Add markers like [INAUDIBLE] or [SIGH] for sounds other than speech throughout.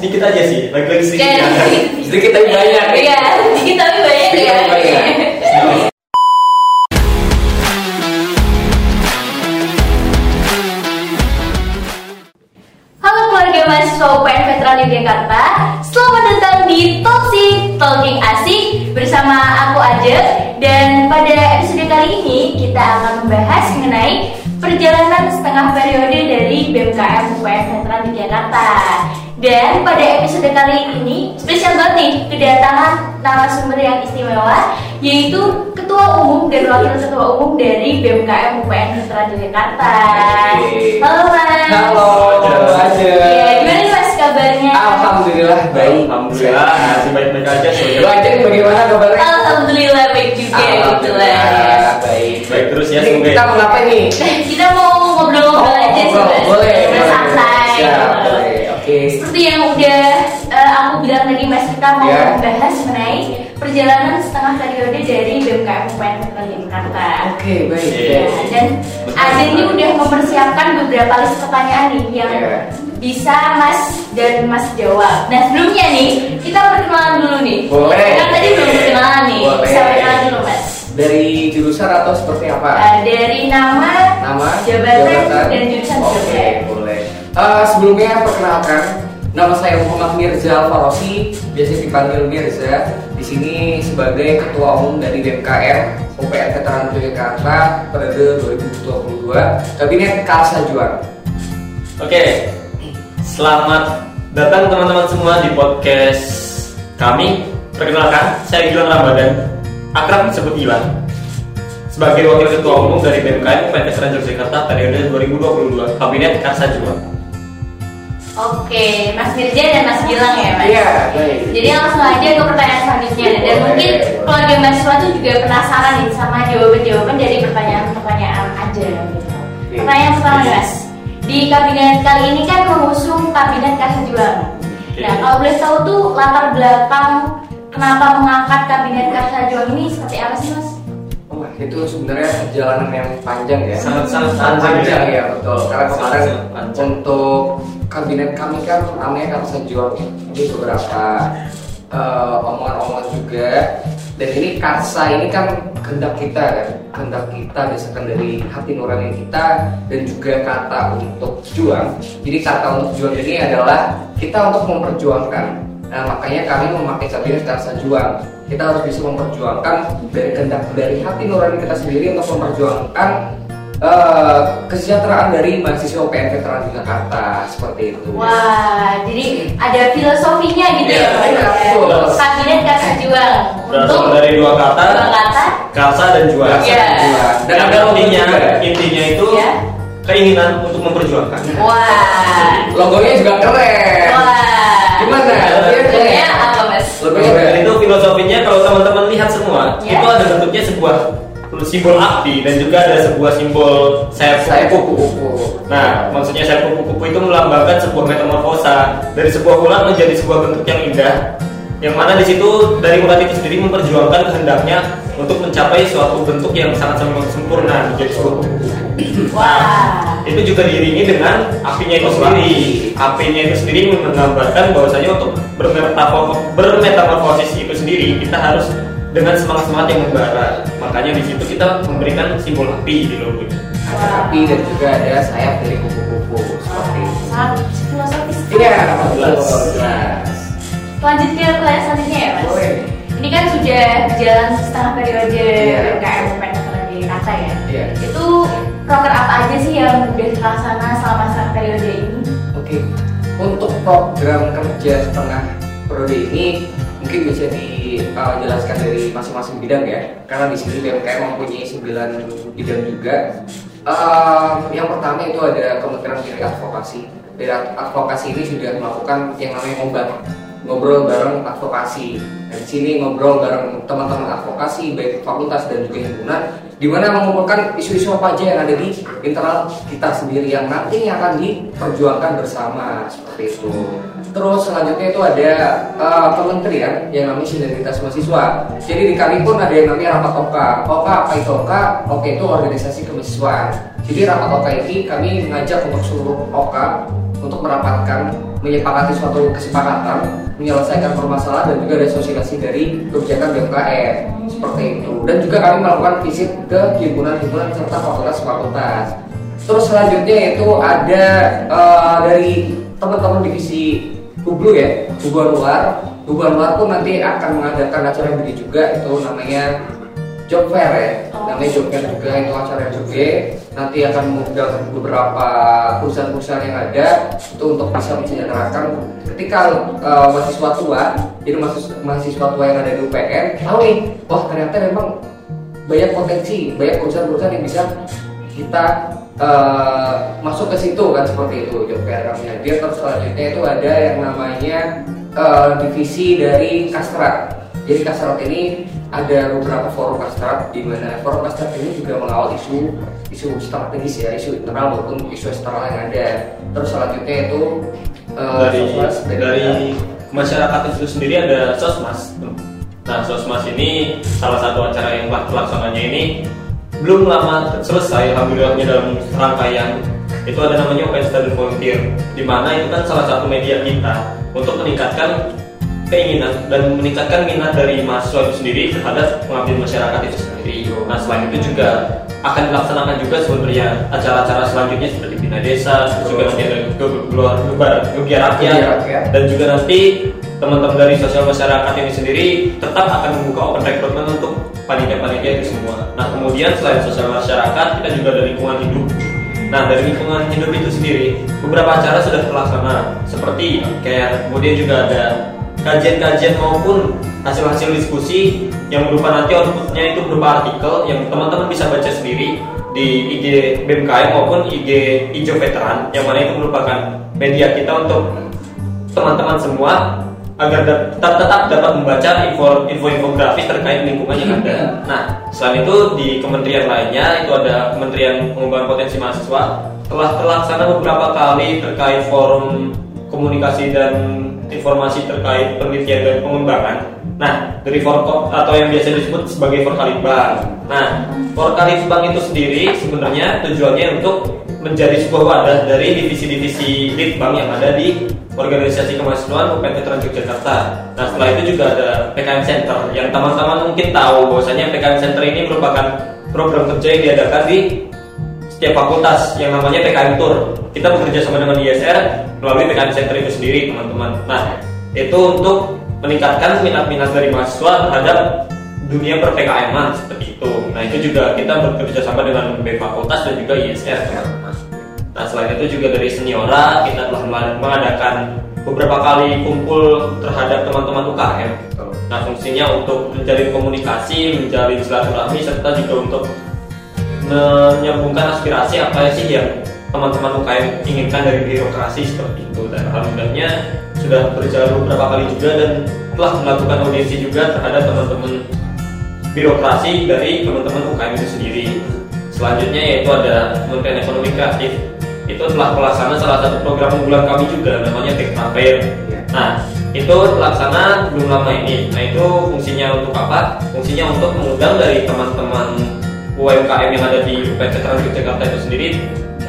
sedikit aja sih, lagi-lagi sedikit. Kayak ya. sedikit. [LAUGHS] Sedikit tapi banyak. Iya, sedikit tapi banyak Sedikit ya. tapi banyak. Halo keluarga mahasiswa UPN Veteran Yogyakarta Selamat datang di Talksik Talking Asik Bersama aku Aja Dan pada episode kali ini Kita akan membahas mengenai Perjalanan setengah periode dari BMKM UPN Veteran Yogyakarta Dan pada episode kali ini Spesial banget nih Kedatangan narasumber yang istimewa Yaitu Ketua Umum dan Wakil Ketua Umum dari BMKM UPN Veteran Yogyakarta Oke. Halo Mas Halo, aja. Iya, gimana nih mas kabarnya? Alhamdulillah baik. Alhamdulillah, masih baik-baik aja Lu aja nih bagaimana kabarnya? Alhamdulillah baik juga kebetulan. Alhamdulillah baik. baik terus ya semoga. kita mau ngapain nih? [LAUGHS] Kita mau mas, kita mau Ya. membahas mengenai perjalanan setengah periode dari BMKM UPN Jakarta. Oke, baik. Iya. Ya, dan Ade ini udah mempersiapkan beberapa list pertanyaan nih yang Iya. bisa Mas dan Mas jawab. Nah sebelumnya nih kita perkenalan dulu nih. Boleh. Kan tadi belum perkenalan nih. Boleh. Bisa perkenalan dulu Mas. Dari jurusan atau seperti apa? Eh, dari nama, Nama, jabatan, dan jurusan Oke, juga. boleh. Eh, sebelumnya perkenalkan, nama saya Muhammad Mirza Farosi, biasa dipanggil Mirza. Di sini sebagai Ketua Umum dari BMKM UPN Veteran Yogyakarta periode 2022, Kabinet Karsa Juang. Oke, selamat datang teman-teman semua di podcast kami. Perkenalkan, saya Gilang Ramadan, akrab disebut Gilang. Sebagai Wakil Ketua Umum dari BMKM UPN Veteran Yogyakarta periode 2022, Kabinet Karsa Juang. Oke, Mas Mirja dan Mas Gilang ya Mas. Iya, baik. Jadi langsung aja ke pertanyaan selanjutnya dan Boleh, mungkin keluarga mahasiswa tuh juga penasaran nih sama jawaban-jawaban dari pertanyaan-pertanyaan aja gitu. Pertanyaan pertama nih, Mas, di kabinet kali ini kan mengusung kabinet kasih juang. Oke. Nah kalau boleh tahu tuh latar belakang kenapa mengangkat kabinet kasih juang ini seperti apa sih Mas? Wah, itu sebenarnya perjalanan yang panjang ya. Sangat-sangat Sangat panjang panjang ya. ya, betul. Karena kemarin untuk kabinet kami kan namanya Karsa Juang ya. Jadi beberapa eh, omongan-omongan juga. Dan ini Karsa ini kan kehendak kita kan, kehendak kita berdasarkan dari hati nurani kita dan juga kata untuk juang. Jadi kata untuk juang ini adalah kita untuk memperjuangkan. Nah makanya kami memakai kabinet Karsa Juang. Kita harus bisa memperjuangkan dari kehendak dari hati nurani kita sendiri untuk memperjuangkan eh, kesejahteraan dari mahasiswa UPN Veteran Jakarta seperti itu. Wah, jadi ada filosofinya gitu Iya, ya iya, betul. Kabinet kasih juang Berasal dari dua kata, dua kata Karsa dan Juang. Iya. dan ada intinya, juga. intinya itu Iya. keinginan untuk memperjuangkan. Wah. Logonya juga keren. Filosofinya kalau teman-teman lihat semua Ya. itu ada bentuknya sebuah simbol api dan juga ada sebuah simbol sayap Saya kupu-kupu. kupu-kupu. Nah, maksudnya sayap kupu-kupu itu melambangkan sebuah metamorfosa dari sebuah ulat menjadi sebuah bentuk yang indah. Yang mana di situ dari ulat itu sendiri memperjuangkan kehendaknya untuk mencapai suatu bentuk yang sangat-sangat sempurna sebuah kupu-kupu. Wah. Itu juga diiringi dengan apinya itu sendiri. Apinya itu sendiri menggambarkan bahwasanya untuk bermetamorfosis, itu sendiri kita harus dengan semangat semangat yang membara. Makanya di situ kita memberikan simbol api di logo ini. Ada api dan juga ada sayap dari kupu-kupu seperti itu. Sangat filosofis. Iya, Jelas. betul, jelas. Lanjut ke pertanyaan selanjutnya ya mas. Boleh. Ini kan sudah berjalan setengah periode. BMKM UPN Veteran Jakarta ya. Iya. Itu proker apa aja sih yang udah terlaksana selama setengah periode ini? Oke, untuk program kerja setengah periode ini mungkin bisa dijelaskan dari masing-masing bidang ya. Karena di sini BMKM mempunyai 9 bidang juga. Eh, yang pertama itu ada Kementerian dari Advokasi. Ad- advokasi ini sudah melakukan yang namanya ngobat ngobrol bareng advokasi. Dan di sini ngobrol bareng teman-teman advokasi baik fakultas dan juga himpunan di mana mengumpulkan isu-isu apa aja yang ada di internal kita sendiri yang nantinya akan diperjuangkan bersama seperti itu. Terus selanjutnya itu ada eh, kementerian yang namanya sinergitas mahasiswa. Jadi di kami pun ada yang namanya rapat OKA. OKA apa itu OKA? OKA itu organisasi kemahasiswaan. Jadi rapat OKA ini kami mengajak untuk seluruh OKA untuk merapatkan menyepakati suatu kesepakatan menyelesaikan permasalahan dan juga ada sosialisasi dari kebijakan BMKM seperti itu. Dan juga kami melakukan visit ke himpunan-himpunan serta fakultas-fakultas. Terus selanjutnya itu ada eh, dari teman-teman divisi Hublu ya hubungan luar. Hubungan luar pun nanti akan mengadakan acara yang juga itu namanya job fair ya job fair juga itu acara juga nanti akan mengundang beberapa perusahaan-perusahaan yang ada. Itu untuk bisa mensejahterakan ketika eh, mahasiswa tua jadi mahasiswa, tua yang ada di UPN tahu nih wah ternyata memang banyak potensi banyak perusahaan-perusahaan yang bisa kita eh, masuk ke situ kan seperti itu fair kami hadir terus selanjutnya itu ada yang namanya eh, divisi dari Kastrat jadi Kastrat ini ada beberapa forum Kastrat di mana forum Kastrat ini juga mengawal isu isu strategis ya isu internal maupun isu eksternal yang ada terus selanjutnya itu eh, dari sosmas dari masyarakat itu sendiri ada sosmas. Nah, sosmas ini salah satu acara yang telah pelaksananya ini belum lama selesai alhamdulillahnya dalam rangkaian itu ada namanya Open Study Volunteer di mana itu kan salah satu media kita untuk meningkatkan keinginan dan meningkatkan minat dari mahasiswa itu sendiri terhadap pengabdian masyarakat itu sendiri. Nah selain itu juga akan dilaksanakan juga sebenarnya acara-acara selanjutnya seperti bina desa, terus juga nanti ada keluar gebiar rakyat Gebiar rakyat. dan juga nanti teman-teman dari sosial masyarakat ini sendiri tetap akan membuka open recruitment untuk panitia-panitia itu semua. Nah kemudian selain sosial masyarakat kita juga ada lingkungan hidup. Nah dari lingkungan hidup itu sendiri beberapa acara sudah terlaksana seperti kayak kemudian juga ada kajian-kajian maupun hasil-hasil diskusi yang berupa nanti outputnya itu berupa artikel yang teman-teman bisa baca sendiri di IG BMKM maupun IG Ijo Veteran yang mana itu merupakan media kita untuk teman-teman semua agar tetap, tetap dapat membaca info info infografis terkait lingkungan yang ada. Nah, selain itu di kementerian lainnya itu ada Kementerian Pengembangan Potensi Mahasiswa telah terlaksana beberapa kali terkait forum komunikasi dan informasi terkait penelitian dan pengembangan. Nah, dari Forkop atau yang biasa disebut sebagai Forkalitbang. Nah, Forkalitbang itu sendiri sebenarnya tujuannya untuk menjadi sebuah wadah dari divisi-divisi litbang yang ada di organisasi kemahasiswaan UPN Veteran Yogyakarta. Nah setelah itu juga ada PKM Center yang teman-teman mungkin tahu bahwasanya PKM Center ini merupakan program kerja yang diadakan di setiap fakultas yang namanya PKM Tour. Kita bekerja sama dengan ISR melalui PKM Center itu sendiri teman-teman. Nah itu untuk meningkatkan minat-minat dari mahasiswa terhadap dunia per PKM seperti itu. Nah itu juga kita bekerja sama dengan B Fakultas dan juga ISR teman-teman. Nah selain itu juga dari seniora kita telah mengadakan beberapa kali kumpul terhadap teman-teman UKM. Nah fungsinya untuk menjalin komunikasi, menjalin silaturahmi serta juga untuk menyambungkan aspirasi apa sih yang teman-teman UKM inginkan dari birokrasi seperti itu dan alhamdulillahnya sudah berjalan beberapa kali juga dan telah melakukan audiensi juga terhadap teman-teman birokrasi dari teman-teman UKM itu sendiri. Selanjutnya yaitu ada Kementerian Ekonomi Kreatif itu telah melaksanakan salah satu program unggulan kami juga namanya Fair. Nah itu terlaksana belum lama ini. Nah itu fungsinya untuk apa? Fungsinya untuk mengundang dari teman-teman UMKM yang ada di UPN Veteran Yogyakarta itu sendiri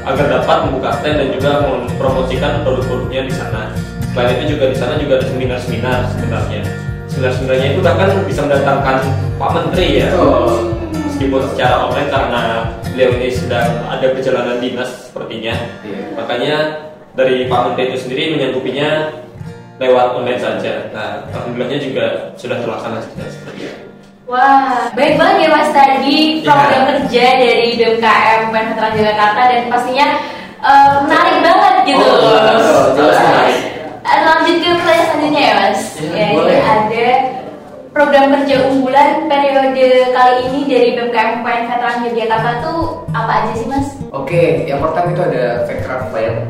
agar dapat membuka stand dan juga mempromosikan produk-produknya di sana. Selain itu juga di sana juga ada seminar-seminar sebenarnya. Seminar-seminarnya itu bahkan bisa mendatangkan Pak Menteri ya. Oh. Meskipun secara online karena beliau ini sedang ada perjalanan dinas sepertinya. Iya. Makanya dari Pak Menteri itu sendiri menyanggupinya lewat online saja. Nah, alhamdulillahnya juga sudah terlaksana seperti itu. Wah, baik banget ya Mas tadi program kerja dari BMKM Veteran Jakarta dan pastinya eh, menarik banget gitu. Oh, jelas menarik. Eh, Lanjut ke pertanyaan selanjutnya ya Mas. Ya, ya, ini ada program kerja unggulan periode kali ini dari BMKM UPN Veteran Yogyakarta tuh apa aja sih Mas? Oke, yang pertama itu ada Faircraft Fair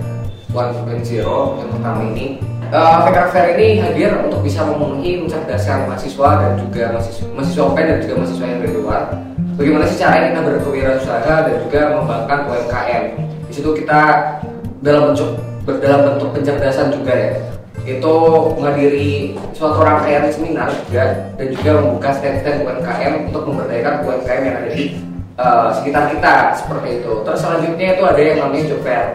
1.0 yang pertama ini. Uh, Faircraft Fair ini hadir untuk bisa memenuhi mencerdaskan mahasiswa dan juga mahasiswa, mahasiswa UPN dan juga mahasiswa yang dari luar. Bagaimana sih caranya kita berkewirausaha dan juga mengembangkan UMKM. Di situ kita dalam bentuk dalam bentuk pencerdasan juga ya itu menghadiri suatu rangkaian seminar juga dan juga membuka stand-stand UMKM untuk memberdayakan UMKM yang ada di uh, sekitar kita seperti itu. Terus selanjutnya itu ada yang namanya job fair.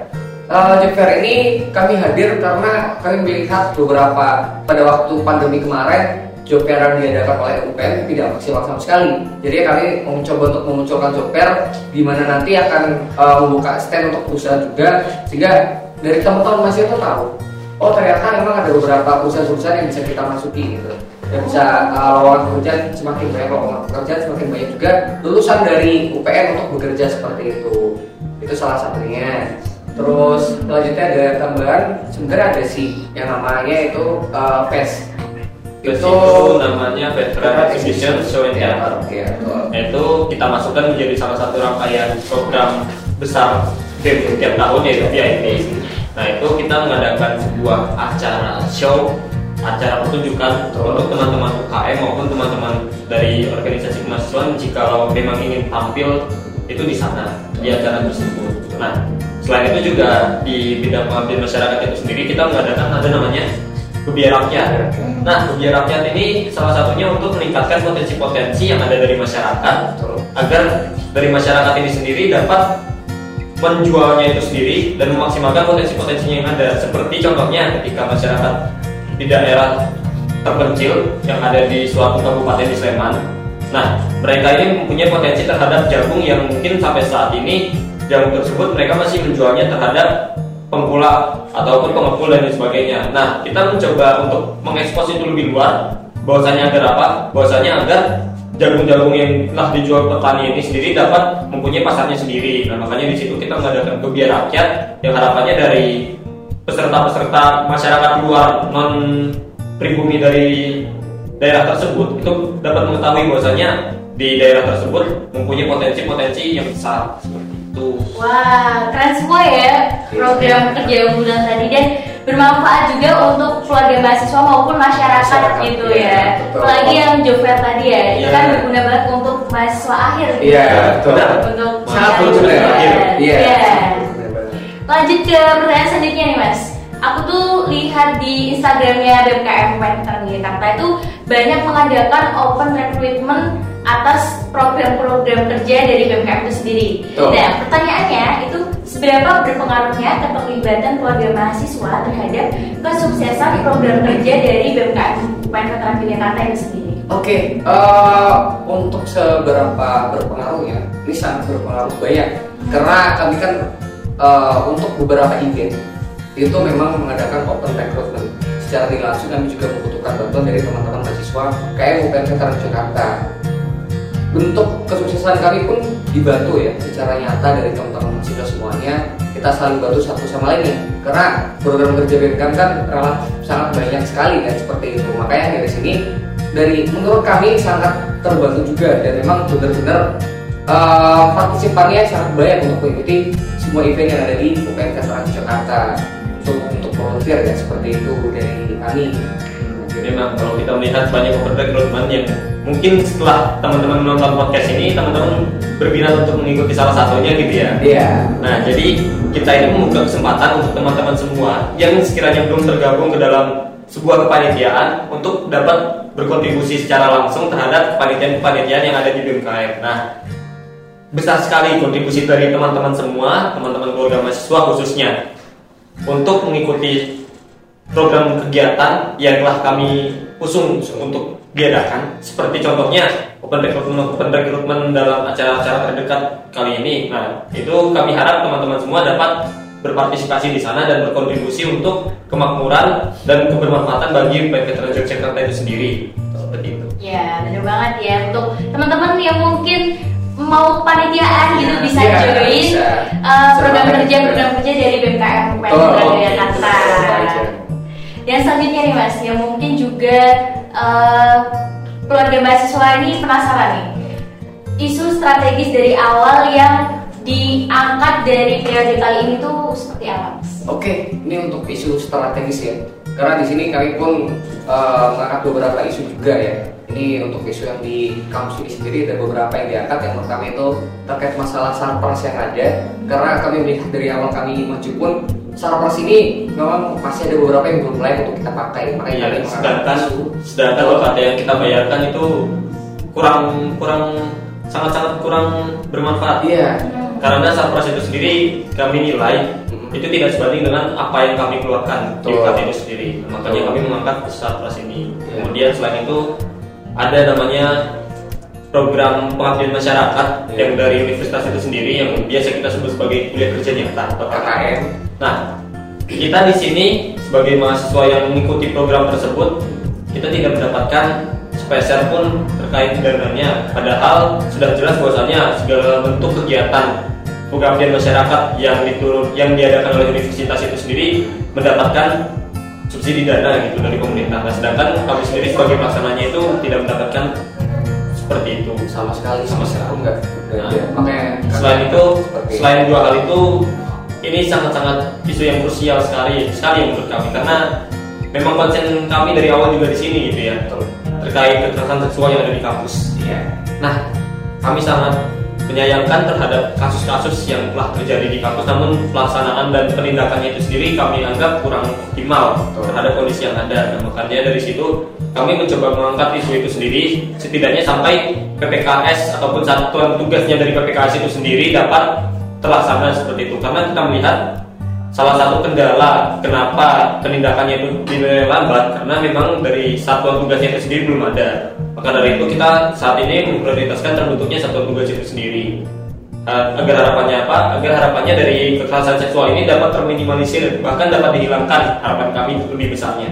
Uh, job fair ini kami hadir karena kami melihat beberapa pada waktu pandemi kemarin job fair yang diadakan oleh UPN tidak maksimal sama sekali. Jadi kami mencoba untuk memunculkan job fair di mana nanti akan uh, membuka stand untuk perusahaan juga sehingga dari teman-teman masih itu tahu oh ternyata memang ada beberapa perusahaan-perusahaan yang bisa kita masuki gitu. Dan bisa uh, lowongan pekerjaan semakin banyak lowongan pekerjaan semakin banyak juga. Lulusan dari UPN untuk bekerja seperti itu. Itu salah satunya terus selanjutnya ada tambahan sebenarnya ada sih yang namanya itu uh, PES itu, itu namanya Veteran Exhibition Show and Theater. Ya, itu kita masukkan menjadi salah satu rangkaian program besar BEM tiap tahun yaitu VIP. Nah itu kita mengadakan sebuah acara show, acara pertunjukan untuk teman-teman UKM maupun teman-teman dari organisasi kemahasiswaan jika memang ingin tampil itu di sana di acara tersebut. Nah selain itu juga di bidang pengabdian masyarakat itu sendiri kita mengadakan ada namanya kebiar rakyat. Nah, kebiar rakyat ini salah satunya untuk meningkatkan potensi-potensi yang ada dari masyarakat agar dari masyarakat ini sendiri dapat menjualnya itu sendiri dan memaksimalkan potensi-potensinya yang ada. Seperti contohnya ketika masyarakat di daerah terpencil yang ada di suatu kabupaten di Sleman. Nah, mereka ini mempunyai potensi terhadap jagung yang mungkin sampai saat ini jagung tersebut mereka masih menjualnya terhadap pengkulak ataupun pengepul dan sebagainya. Nah, kita mencoba untuk mengekspos itu lebih luar. Bahwasanya agar apa? Bahwasanya agar jagung-jagung yang telah dijual petani ini sendiri dapat mempunyai pasarnya sendiri. Nah, makanya di situ kita mengadakan kebiar rakyat yang harapannya dari peserta-peserta masyarakat luar non pribumi dari daerah tersebut itu dapat mengetahui bahwasanya di daerah tersebut mempunyai potensi-potensi yang besar gitu. Wah, keren semua ya program kerja unggulan tadi dan bermanfaat juga untuk keluarga mahasiswa maupun masyarakat, masyarakat gitu ya. ya. Apalagi yang fair tadi ya, itu iya. kan berguna banget untuk mahasiswa akhir gitu. Iya, betul. Untuk sangat betul ya. Iya. Lanjut ke pertanyaan selanjutnya nih Mas. Aku tuh lihat di Instagramnya BMKM Veteran Jakarta itu banyak mengadakan open recruitment atas program-program kerja dari BMKM itu sendiri. Oh. Nah, pertanyaannya itu seberapa berpengaruhnya keterlibatan keluarga mahasiswa terhadap kesuksesan program kerja dari BMKM UPN Veteran Jakarta itu sendiri? Oke, okay, uh, eh, untuk seberapa berpengaruhnya, ini sangat berpengaruh banyak karena kami kan uh, untuk beberapa event itu memang mengadakan open recruitment secara langsung kami juga membutuhkan bantuan dari teman-teman mahasiswa kayak UPN Veteran Jakarta bentuk kesuksesan kami pun dibantu ya secara nyata dari teman-teman mahasiswa semuanya. Kita saling bantu satu sama lain nih. Karena program kerja BMKM kan relatif sangat banyak sekali kan seperti itu. Makanya dari sini dari menurut kami sangat terbantu juga dan memang benar-benar uh, partisipannya sangat banyak untuk mengikuti semua event yang ada di UPNK Jakarta. Untuk untuk volunteer ya seperti itu dari kami memang kalau kita melihat banyak open recruitment yang mungkin setelah teman-teman menonton podcast ini teman-teman berminat untuk mengikuti salah satunya gitu ya. Iya. Yeah. Nah jadi kita ini membuka kesempatan untuk teman-teman semua yang sekiranya belum tergabung ke dalam sebuah kepanitiaan untuk dapat berkontribusi secara langsung terhadap kepanitiaan-kepanitiaan yang ada di BMKM. Nah besar sekali kontribusi dari teman-teman semua, teman-teman keluarga mahasiswa khususnya untuk mengikuti program kegiatan yang telah kami usung untuk diadakan. Seperti contohnya open recruitment open recruitment dalam acara-acara terdekat kali ini. Nah itu kami harap teman-teman semua dapat berpartisipasi di sana dan berkontribusi untuk kemakmuran dan kebermanfaatan bagi Veteran Jakarta itu sendiri. Seperti itu. Ya benar banget ya. Untuk teman-teman yang mungkin mau panitiaan gitu bisa ya, join bisa. Uh, program kerja program kerja dari BMKM Veteran Jakarta dan selanjutnya nih mas, yang mungkin juga uh, keluarga mahasiswa ini penasaran nih isu strategis dari awal yang diangkat dari periode kali ini tuh seperti apa mas? Oke, ini untuk isu strategis ya. Karena di sini kami pun uh, mengangkat beberapa isu juga ya. Ini untuk isu yang di kampus ini sendiri ada beberapa yang diangkat. Yang pertama itu terkait masalah sarpras yang ada. Karena kami melihat dari awal kami maju pun Sarpras ini memang masih ada beberapa yang belum layak untuk kita pakai. Makanya iya, sedangkan sedangkan UKT yang kita bayarkan itu kurang kurang sangat-sangat kurang bermanfaat. Iya. karena sarpras itu sendiri kami nilai Mm-mm. itu tidak sebanding dengan apa yang kami keluarkan di itu sendiri makanya Betul. kami mengangkat sarpras ini Ya. kemudian selain itu ada namanya program pengabdian masyarakat Ya. yang dari universitas itu sendiri yang biasa kita sebut sebagai kuliah kerja nyata atau KKN Nah, kita di sini sebagai mahasiswa yang mengikuti program tersebut, kita tidak mendapatkan spesial pun terkait dananya. Padahal sudah jelas bahwasanya segala bentuk kegiatan pengabdian masyarakat yang diturun yang diadakan oleh universitas itu sendiri mendapatkan subsidi dana gitu dari pemerintah. Nah, sedangkan kami sendiri sebagai pelaksananya itu tidak mendapatkan seperti itu. sama sekali Sama sekali. enggak. Nah, Ya, makanya Selain itu, selain dua hal itu, ini sangat-sangat isu yang krusial sekali, sekali menurut kami. Karena memang konsen kami dari awal juga di sini gitu ya. Terkait kekerasan seksual yang ada di kampus. Iya. Nah, kami sangat menyayangkan terhadap kasus-kasus yang telah terjadi di kampus, namun pelaksanaan dan penindakannya itu sendiri kami anggap kurang optimal terhadap kondisi yang ada. Nah, makanya dari situ kami mencoba mengangkat isu itu sendiri, setidaknya sampai PPKS ataupun satuan tugasnya dari PPKS itu sendiri dapat terlaksana seperti itu. Karena kita melihat salah satu kendala kenapa penindakannya itu dinilai lambat karena memang dari satuan tugasnya itu sendiri belum ada. Maka dari itu kita saat ini memprioritaskan terbentuknya satuan tugas itu sendiri. Uh, agar harapannya apa? Agar harapannya dari kekerasan seksual ini dapat terminimalisir bahkan dapat dihilangkan harapan kami lebih besarnya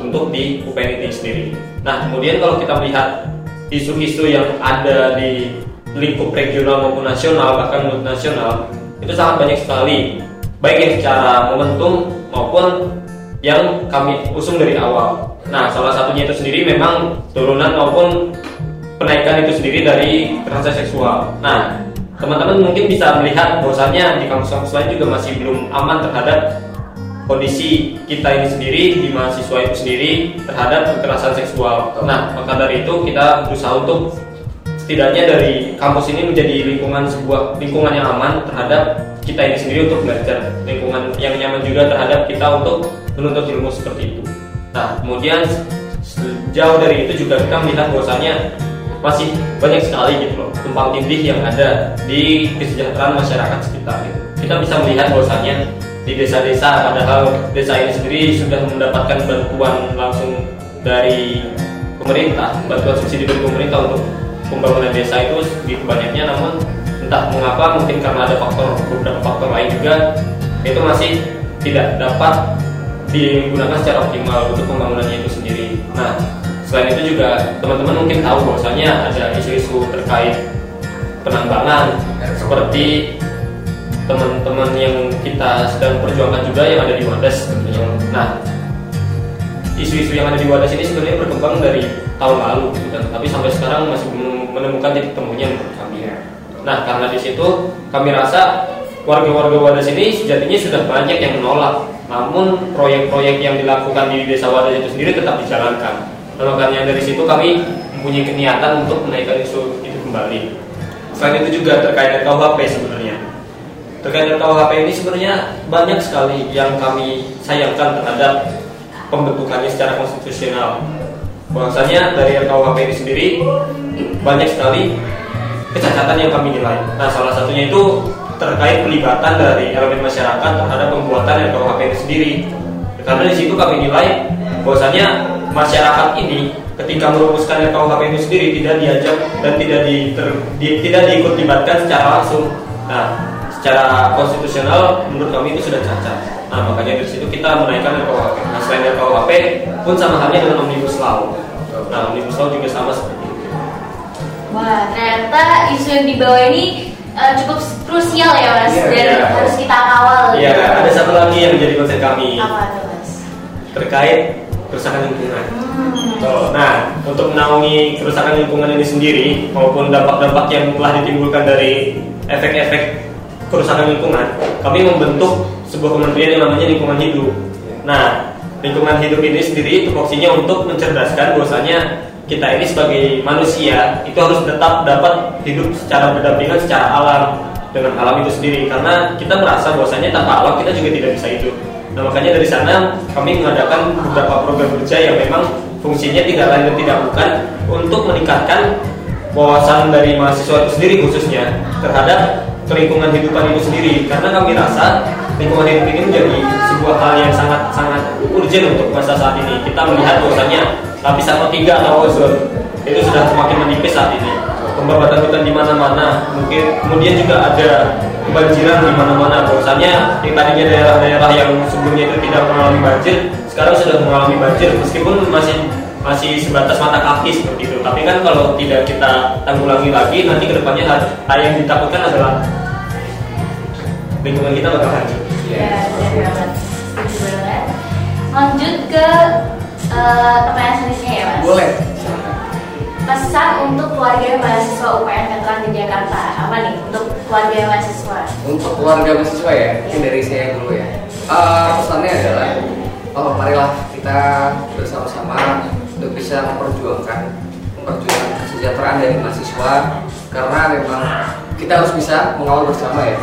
untuk di UPN sendiri. Nah kemudian kalau kita melihat isu-isu yang ada di lingkup regional maupun nasional bahkan multinasional itu sangat banyak sekali baik yang secara momentum maupun yang kami usung dari awal. Nah, salah satunya itu sendiri memang turunan maupun penaikan itu sendiri dari kekerasan seksual. Nah, teman-teman mungkin bisa melihat bahwasannya di kampus-kampus lain juga masih belum aman terhadap kondisi kita ini sendiri di mahasiswa itu sendiri terhadap kekerasan seksual. Nah, maka dari itu kita berusaha untuk setidaknya dari kampus ini menjadi lingkungan sebuah lingkungan yang aman terhadap kita ini sendiri untuk belajar lingkungan yang nyaman juga terhadap kita untuk menuntut ilmu seperti itu. Nah, kemudian sejauh dari itu juga kita melihat bahwasanya masih banyak sekali gitu loh tumpang tindih yang ada di kesejahteraan masyarakat sekitar gitu. Kita bisa melihat bahwasanya di desa-desa padahal desa ini sendiri sudah mendapatkan bantuan langsung dari pemerintah, bantuan subsidi dari pemerintah untuk pembangunan desa itu di banyaknya namun entah mengapa mungkin karena ada faktor beberapa faktor lain juga itu masih tidak dapat digunakan secara optimal untuk pembangunannya itu sendiri. Nah, selain itu juga teman-teman mungkin tahu bahwasanya ada isu-isu terkait penambangan seperti teman-teman yang kita sedang perjuangkan juga yang ada di Wadas tentunya. Nah, isu-isu yang ada di Wadas ini sebenarnya berkembang dari tahun lalu gitu kan, tapi sampai sekarang masih belum menemukan titik temunya menurut kami. Nah, karena di situ kami rasa warga-warga Wadas ini sejatinya sudah banyak yang menolak, namun proyek-proyek yang dilakukan di desa Wadas itu sendiri tetap dijalankan. Makanya dari situ kami mempunyai keniatan untuk menaikkan isu itu kembali. Selain itu juga terkait RKUHP sebenarnya. Terkait RKUHP ini sebenarnya banyak sekali yang kami sayangkan terhadap pembentukannya secara konstitusional. Bahwasanya dari RKUHP ini sendiri banyak sekali kecacatan yang kami nilai. Nah, salah satunya itu terkait pelibatan dari elemen masyarakat terhadap pembuatan RKUHP ini sendiri. Karena di situ kami nilai bahwasanya masyarakat ini ketika merumuskan RKUHP itu sendiri tidak diajak dan tidak di, ter- di- tidak diikut libatkan secara langsung. Nah, secara konstitusional menurut kami itu sudah cacat. Nah, makanya dari situ kita menaikkan RKUHP. Nah, selain RKUHP pun sama halnya dengan Omnibus Law. Nah, Omnibus Law juga sama seperti itu. Wah, ternyata isu yang dibawa ini eh, cukup krusial ya mas Iya, dan iya. harus kita kawal. Iya, gitu. ada satu lagi yang menjadi konsen kami Apa tuh mas? terkait kerusakan lingkungan. Hmm. Nah, untuk menaungi kerusakan lingkungan ini sendiri maupun dampak-dampak yang telah ditimbulkan dari efek-efek kerusakan lingkungan, kami membentuk sebuah kementerian yang namanya lingkungan hidup. Nah, lingkungan hidup ini sendiri tupoksinya untuk mencerdaskan bahwasanya kita ini sebagai manusia itu harus tetap dapat hidup secara berdampingan secara alam dengan alam itu sendiri. Karena kita merasa bahwasanya tanpa alam kita juga tidak bisa hidup. Nah makanya dari sana kami mengadakan beberapa program kerja yang memang fungsinya tidak lain dan tidak bukan untuk meningkatkan wawasan dari mahasiswa itu sendiri khususnya terhadap lingkungan hidupan itu sendiri. Karena kami rasa lingkungan hidup ini menjadi sebuah hal yang sangat sangat urgent untuk masa saat ini. Kita melihat bahwasanya lapisan O3 atau ozon itu sudah semakin menipis saat ini pembabatan hutan di mana-mana mungkin kemudian juga ada kebanjiran di mana-mana bahwasanya yang tadinya daerah-daerah yang sebelumnya itu tidak mengalami banjir sekarang sudah mengalami banjir meskipun masih masih sebatas mata kaki seperti itu. Tapi kan kalau tidak kita tanggulangi lagi, nanti ke depannya hal, yang ditakutkan adalah lingkungan kita bakal hancur. Ya. Setuju banget. Lanjut ke eh, pertanyaan selanjutnya ya mas. Boleh. Pesan untuk keluarga mahasiswa UPN Veteran di Jakarta apa nih untuk keluarga mahasiswa? Untuk keluarga mahasiswa ya, mungkin dari saya dulu ya. Eh, pesannya adalah, oh marilah kita bersama-sama untuk bisa memperjuangkan memperjuangkan kesejahteraan dari mahasiswa karena memang kita harus bisa mengawal bersama ya.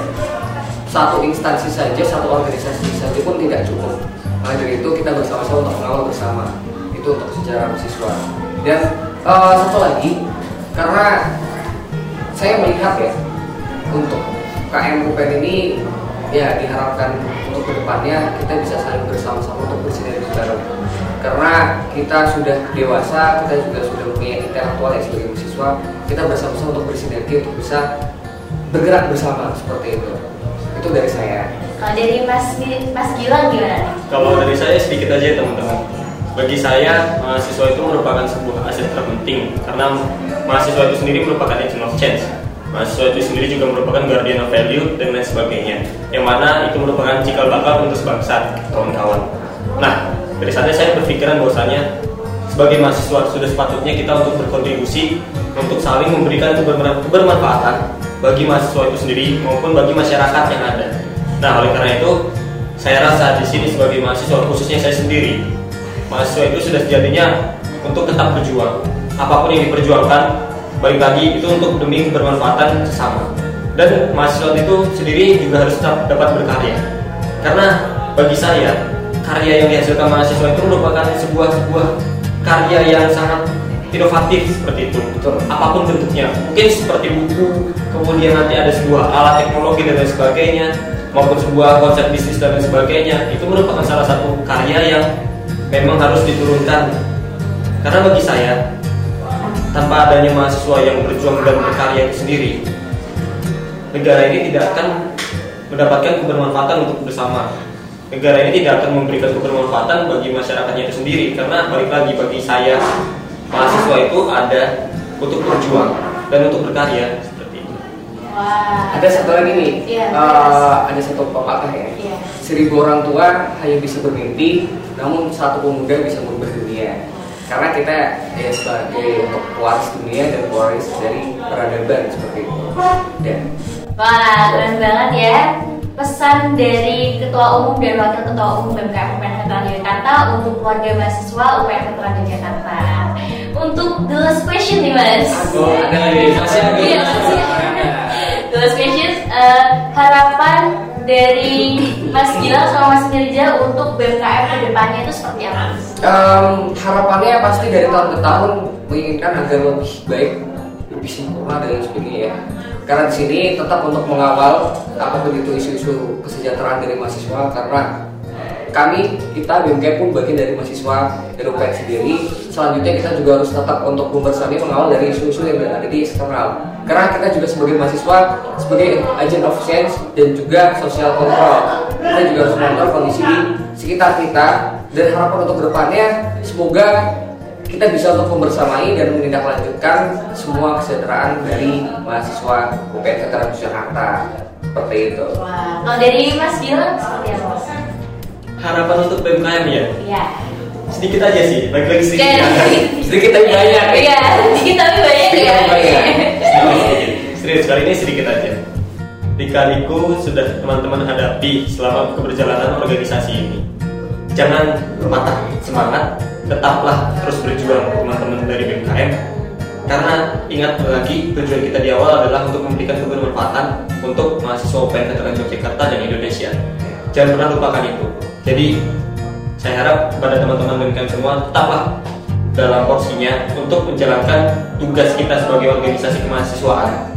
Satu instansi saja, satu organisasi saja pun tidak cukup. Maka dari itu kita bersama-sama untuk mengawal bersama. Itu untuk sejarah mahasiswa. Dan eh, satu lagi, karena saya melihat ya untuk KM UPN ini ya diharapkan untuk ke depannya kita bisa saling bersama-sama untuk bersinergi bareng karena kita sudah dewasa kita juga sudah punya intelektual ya sebagai mahasiswa kita bersama-sama untuk bersinergi untuk bisa bergerak bersama seperti itu itu dari saya Dari Mas Mas Gilang gimana? Kalau dari saya sedikit aja ya, teman-teman. Bagi saya mahasiswa itu merupakan sebuah aset terpenting karena mahasiswa itu sendiri merupakan agent of change. Mahasiswa itu sendiri juga merupakan guardian of value dan lain sebagainya. Yang mana itu merupakan cikal bakal untuk sebangsa, kawan-kawan. Nah, dari sana saya berpikiran bahwasanya sebagai mahasiswa sudah sepatutnya kita untuk berkontribusi untuk saling memberikan keberman- kebermanfaatan bagi mahasiswa itu sendiri maupun bagi masyarakat yang ada. Nah, oleh karena itu saya rasa di sini sebagai mahasiswa khususnya saya sendiri mahasiswa itu sudah sejatinya untuk tetap berjuang. Apa pun yang diperjuangkan balik lagi itu untuk demi kebermanfaatan sesama. Dan mahasiswa itu sendiri juga harus tetap dapat berkarya. Karena bagi saya karya yang dihasilkan mahasiswa itu merupakan sebuah sebuah karya yang sangat inovatif seperti itu. Betul. apa pun bentuknya. Mungkin seperti buku kemudian nanti ada sebuah alat teknologi dan lain sebagainya maupun sebuah konsep bisnis dan sebagainya itu merupakan salah satu karya yang memang harus diturunkan. Karena bagi saya tanpa adanya mahasiswa yang berjuang dan berkarya itu sendiri negara ini tidak akan mendapatkan kebermanfaatan untuk bersama. Negara ini tidak akan memberikan kebermanfaatan bagi masyarakatnya itu sendiri karena balik lagi bagi saya mahasiswa itu ada untuk berjuang dan untuk berkarya Wah. ada satu lagi nih Iya, eh, jelas. ada satu pepatah ya Iya. seribu orang tua hanya bisa bermimpi namun satu pemuda bisa merubah dunia karena kita ya sebagai untuk pewaris dunia dan pewaris dari peradaban seperti itu dan Wah, keren banget ya. Pesan dari Ketua Umum dan Wakil Ketua Umum BMKM UPN Veteran Jakarta untuk keluarga mahasiswa UPN Veteran Jakarta. Untuk the last question nih mas. Oh, ada lagi. Masih ada. Iya, masih ada. The last question, eh, harapan dari Mas Gilang sama Mas Mirja untuk BMKM ke depannya itu seperti apa? Em, harapannya pasti dari tahun ke tahun menginginkan agar lebih baik, lebih sempurna dan sebagainya ya. Karena di sini tetap untuk mengawal apa pun itu isu-isu kesejahteraan dari mahasiswa karena kami kita BMK pun bagian dari mahasiswa UPN sendiri. Selanjutnya kita juga harus tetap untuk membersami mengawal dari isu-isu yang ada di eksternal. Karena kita juga sebagai mahasiswa sebagai agent of change dan juga social control. Kita juga harus memantau kondisi di sekitar kita dan harapan untuk ke depannya semoga kita bisa untuk membersamai dan menindaklanjutkan semua kesejahteraan dari mahasiswa UPN Veteran Jakarta seperti itu. Wah, kalau dari Mas Gilang seperti apa? Harapan untuk BMKM ya Iya. sedikit aja sih lagi-lagi sedikit Jadi, [LAUGHS] Sedikit tapi banyak ya. Iya, sedikit tapi banyak Sedikit ya. [LAUGHS] Serius kali ini sedikit aja. Lika-liku sudah teman-teman hadapi selama keberjalanan organisasi ini. Jangan patah semangat, tetaplah terus berjuang teman-teman dari BMKM. Karena ingat lagi tujuan kita di awal adalah untuk memberikan kebermanfaatan untuk mahasiswa UPN Veteran Yogyakarta dan Indonesia. Jangan pernah lupakan itu. Jadi saya harap kepada teman-teman BMKM semua tetaplah dalam porsinya untuk menjalankan tugas kita sebagai organisasi kemahasiswaan.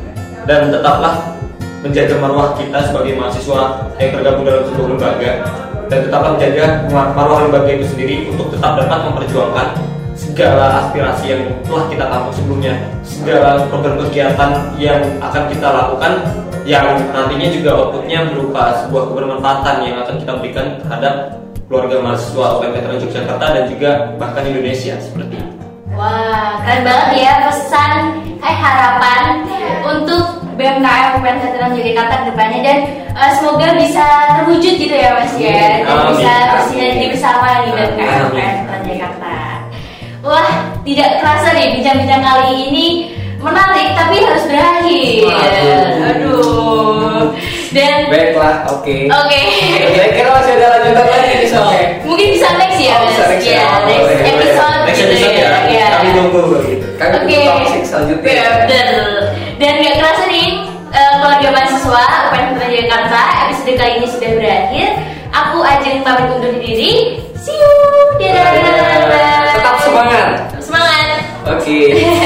Dan tetaplah menjaga marwah kita sebagai mahasiswa yang tergabung dalam sebuah lembaga. Dan tetap menjaga marwah lembaga itu sendiri untuk tetap dapat memperjuangkan segala aspirasi yang telah kita tampung sebelumnya, segala program kegiatan yang akan kita lakukan yang nantinya juga outputnya berupa sebuah kebermanfaatan yang akan kita berikan terhadap keluarga mahasiswa UPN Veteran Yogyakarta dan juga bahkan Indonesia seperti itu. Wah, keren banget ya pesan eh harapan untuk BMKM UPN Veteran Yogyakarta ke depannya dan eh, semoga bisa terwujud gitu ya Mas ya dan Amin. bisa bersinergi bersama di BMKM. UPN Veteran Yogyakarta. Wah, tidak kerasa nih bincang-bincang kali ini menarik tapi harus berakhir. Aduh. Dan Baiklah, oke. oke. Kira-kira masih ada lanjutan lagi nih soalnya. Mungkin bisa next ya, Oh, bisa next ya. Ya, next boleh. episode. Next gitu episode ya, ya. kami tunggu gitu. Kami Oke. tunggu toxic selanjutnya. Iya, bener. Dan gak kerasa nih eh, keluarga mahasiswa UPN Veteran Jakarta episode kali ini sudah berakhir. Aku Ajeng pamit undur diri. See you. Dadah. Tetap semangat. Semangat. Oke. [LAUGHS]